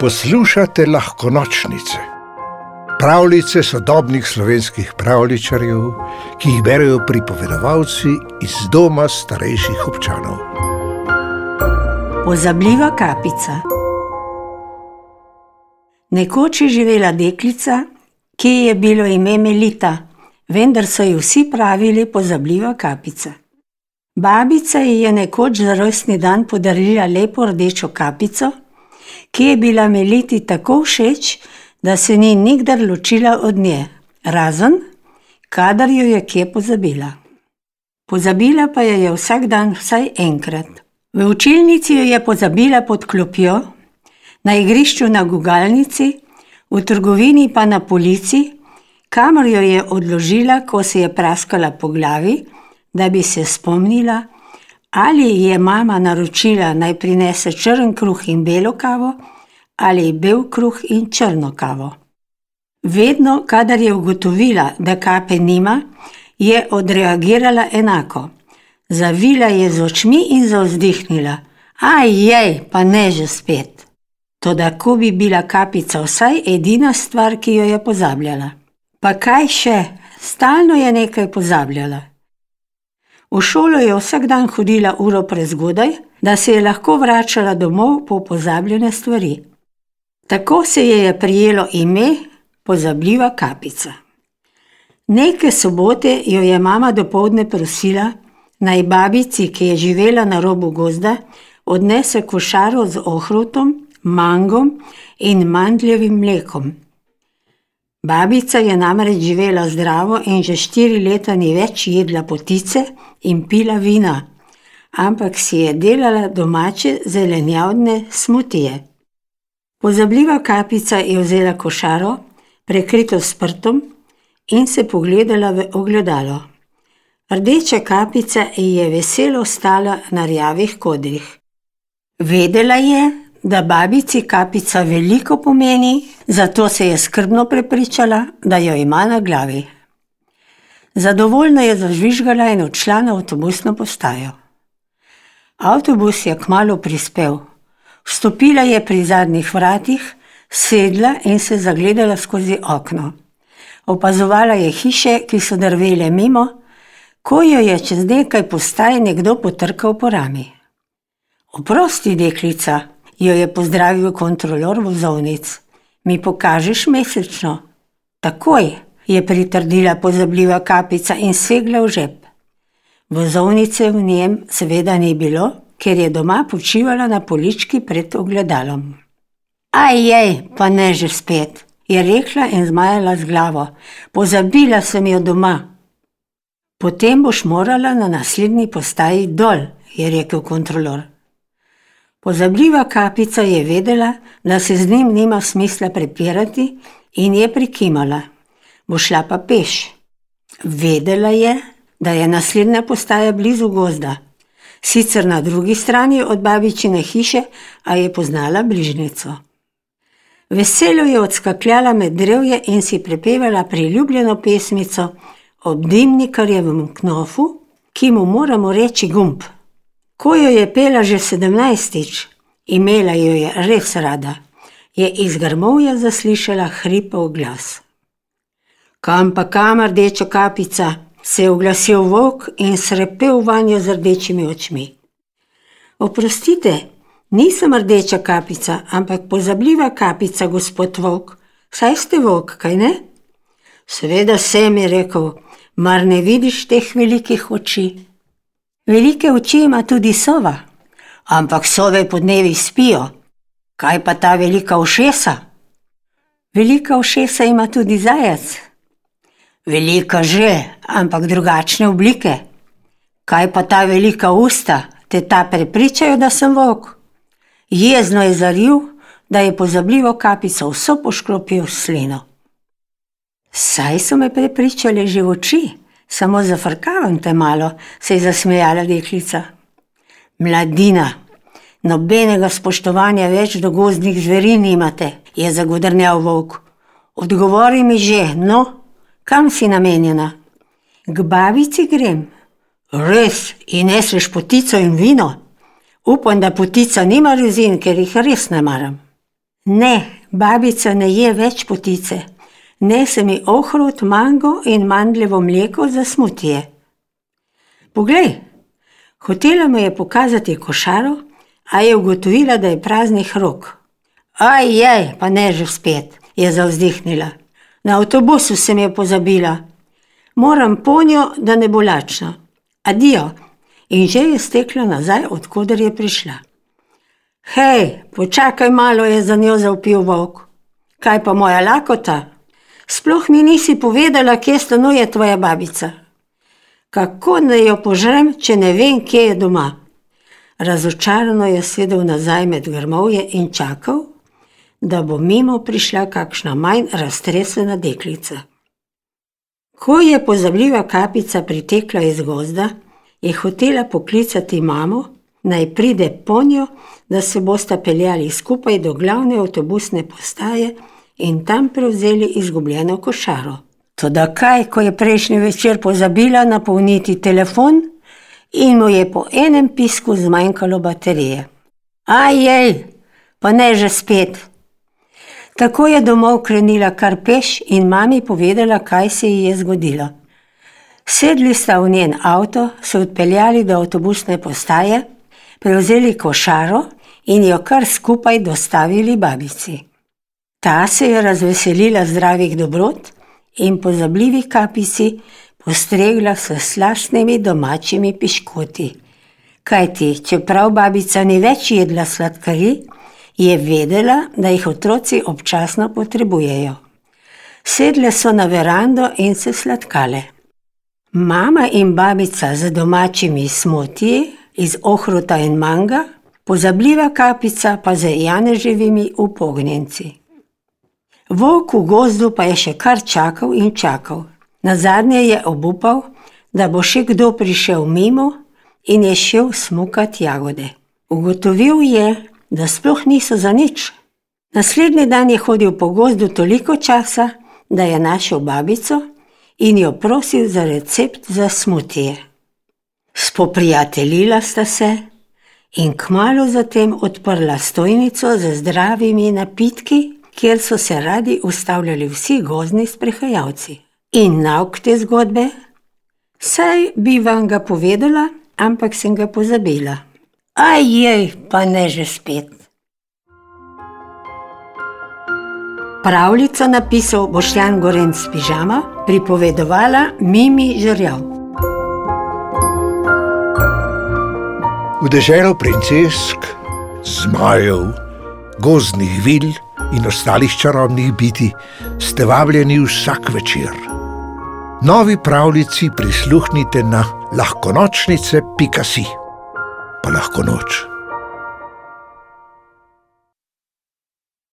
Poslušate lahko nočnice, pravljice sodobnih slovenskih pravličarjev, ki jih berijo pripovedovalci iz doma starejših občanov. Pozabljiva kapica. Nekoč je živela deklica, ki ji je bilo ime Melita, vendar so ji vsi pravili pozabljiva kapica. Babica ji je nekoč za rojstni dan podarila lepo rdečo kapico, ki je bila Meliti tako všeč, da se ni nikdar ločila od nje, razen, kadar jo je kje pozabila. Pozabila pa jo je vsak dan vsaj enkrat. V učilnici jo je pozabila pod klopjo, na igrišču na gugalnici, v trgovini pa na polici, kamor jo je odložila, ko se je praskala po glavi, da bi se spomnila, ali je mama naročila, naj prinese črn kruh in belo kavo, ali bel kruh in črno kavo. Vedno, kadar je ugotovila, da kape nima, je odreagirala enako. Zavila je z očmi in zauzdihnila: Aj, jej, pa ne že spet. Toda, ko bi bila kapica vsaj edina stvar, ki jo je pozabljala. Pa kaj še, stalno je nekaj pozabljala. V šolo je vsak dan hodila uro prezgodaj, da se je lahko vračala domov po pozabljene stvari. Tako se je je prijelo ime Pozabljiva kapica. Neke sobote jo je mama dopoldne prosila, naj babici, ki je živela na robu gozda, odnese košaro z ohrovtom, mangom in mandljevim mlekom. Babica je namreč živela zdravo in že štiri leta ni več jedla potice in pila vina, ampak si je delala domače zelenjavne smutije. Pozabljiva kapica je vzela košaro, prekrito s prtom, in se pogledala v ogledalo. Rdeča kapica ji je veselo stala na rjavih kodrih. Vedela je, da babici kapica veliko pomeni, zato se je skrbno prepričala, da jo ima na glavi. Zadovoljna je zažvižgala in odšla na avtobusno postajo. Avtobus je kmalu prispel. Vstopila je pri zadnjih vratih, sedla in se zagledala skozi okno. Opazovala je hiše, ki so drvele mimo, ko jo je čez nekaj postaj nekdo potrkal po rami. Oprosti, deklica, jo je pozdravil kontrolor vozovnic. Mi pokažeš mesečno? Takoj, je pritrdila pozabljiva kapica in segla v žep. Vozovnice v njem seveda ni bilo, ker je doma počivala na polički pred ogledalom. Aj, jej, pa ne že spet, je rekla in zmajala z glavo. Pozabila sem jo doma. Potem boš morala na naslednji postaji dol, je rekel kontrolor. Pozabljiva kapica je vedela, da se z njim nima smisla prepirati, in je prikimala. Bo šla pa peš. Vedela je, da je naslednja postaja blizu gozda, sicer na drugi strani od babičine hiše, a je poznala bližnjico. Veselo je odskakljala med drevje in si prepevala priljubljeno pesmico ob dimnikarjevem knofu, ki mu moramo reči gumb. Ko jo je pela že sedemnajstič, imela jo je res rada, je iz grmovja zaslišala hripav glas. Kam pa kam, rdeča kapica, se je oglasil volk in srepel vanjo z rdečimi očmi. Oprostite, nisem rdeča kapica, ampak pozabljiva kapica, gospod volk, saj ste volk, kaj ne? Seveda sem, je rekel, mar ne vidiš teh velikih oči? Velike oči ima tudi sova, ampak sove po dnevi spijo. Kaj pa ta velika ušesa? Velika ušesa ima tudi zajec. Velika že, ampak drugačne oblike. Kaj pa ta velika usta, te ta prepričajo, da sem volk? Jezno je zaril, da je pozabljivo kapico vso poškropil s slino. Saj so me prepričale že v oči. Samo zafrkavam te malo, se je zasmejala deklica. Mladina, nobenega spoštovanja več do gozdnih zveri nimate, je zagodrnjal volk. Odgovori mi že, no, kam si namenjena? K babici grem. Res, in neseš potico in vino? Upam, da potica nima rezin, ker jih res ne maram. Ne, babica ne je več potice. Nese mi ohrut, mango in mandljevo mleko za smutije. Poglej, hotela mu je pokazati košaro, a je ugotovila, da je praznih rok. Aj, jej, pa ne že spet, je zavzdihnila. Na avtobusu sem jo pozabila. Moram ponjo, da ne bo lačna. Adijo. In že je stekla nazaj, odkuder je prišla. Hej, počakaj malo, je za njo zavpil volk. Kaj pa moja lakota? Sploh mi nisi povedala, kje stanuje tvoja babica. Kako naj jo požrem, če ne vem, kje je doma? Razočarano je sedel nazaj med grmovje in čakal, da bo mimo prišla kakšna manj raztresena deklica. Ko je pozabljiva kapica pritekla iz gozda, je hotela poklicati mamo, naj pride po njo, da se bosta peljali skupaj do glavne avtobusne postaje in tam prevzeli izgubljeno košaro. Toda kaj, ko je prejšnji večer pozabila napolniti telefon in mu je po enem pisku zmanjkalo baterije. Ajej, pa ne že spet. Tako je domov krenila kar peš in mami povedala, kaj se ji je zgodilo. Sedli sta v njen avto, se odpeljali do avtobusne postaje, prevzeli košaro in jo kar skupaj dostavili babici. Ta se je razveselila zdravih dobrot in pozabljivi kapici postregla s slastnimi domačimi piškoti. Kajti, čeprav babica ni več jedla sladkari, je vedela, da jih otroci občasno potrebujejo. Sedle so na verando in se sladkale. Mama in babica z domačimi smotiji iz ohruta in manga, pozabljiva kapica pa z janeževimi upognjenci. Volk v gozdu pa je še kar čakal in čakal. Na zadnje je obupal, da bo še kdo prišel mimo in je šel smukat jagode. Ugotovil je, da sploh niso za nič. Naslednji dan je hodil po gozdu toliko časa, da je našel babico in jo prosil za recept za smutije. Spoprijateljila sta se in kmalo zatem odprla stojnico z zdravimi napitki, kjer so se radi ustavljali vsi gozdni sprehajalci. In nauk te zgodbe? Saj bi vam ga povedala, ampak sem ga pozabila. Ajej, pa ne že spet. Pravljico napisal Boštjan Gorenc Pižama, pripovedovala Mimi Žrjav. V deželo princesk, zmajev, gozdnih vil in ostalih čarobnih biti ste vabljeni vsak večer. Novi pravljici prisluhnite na lahkonočnice.si pa lahko noč.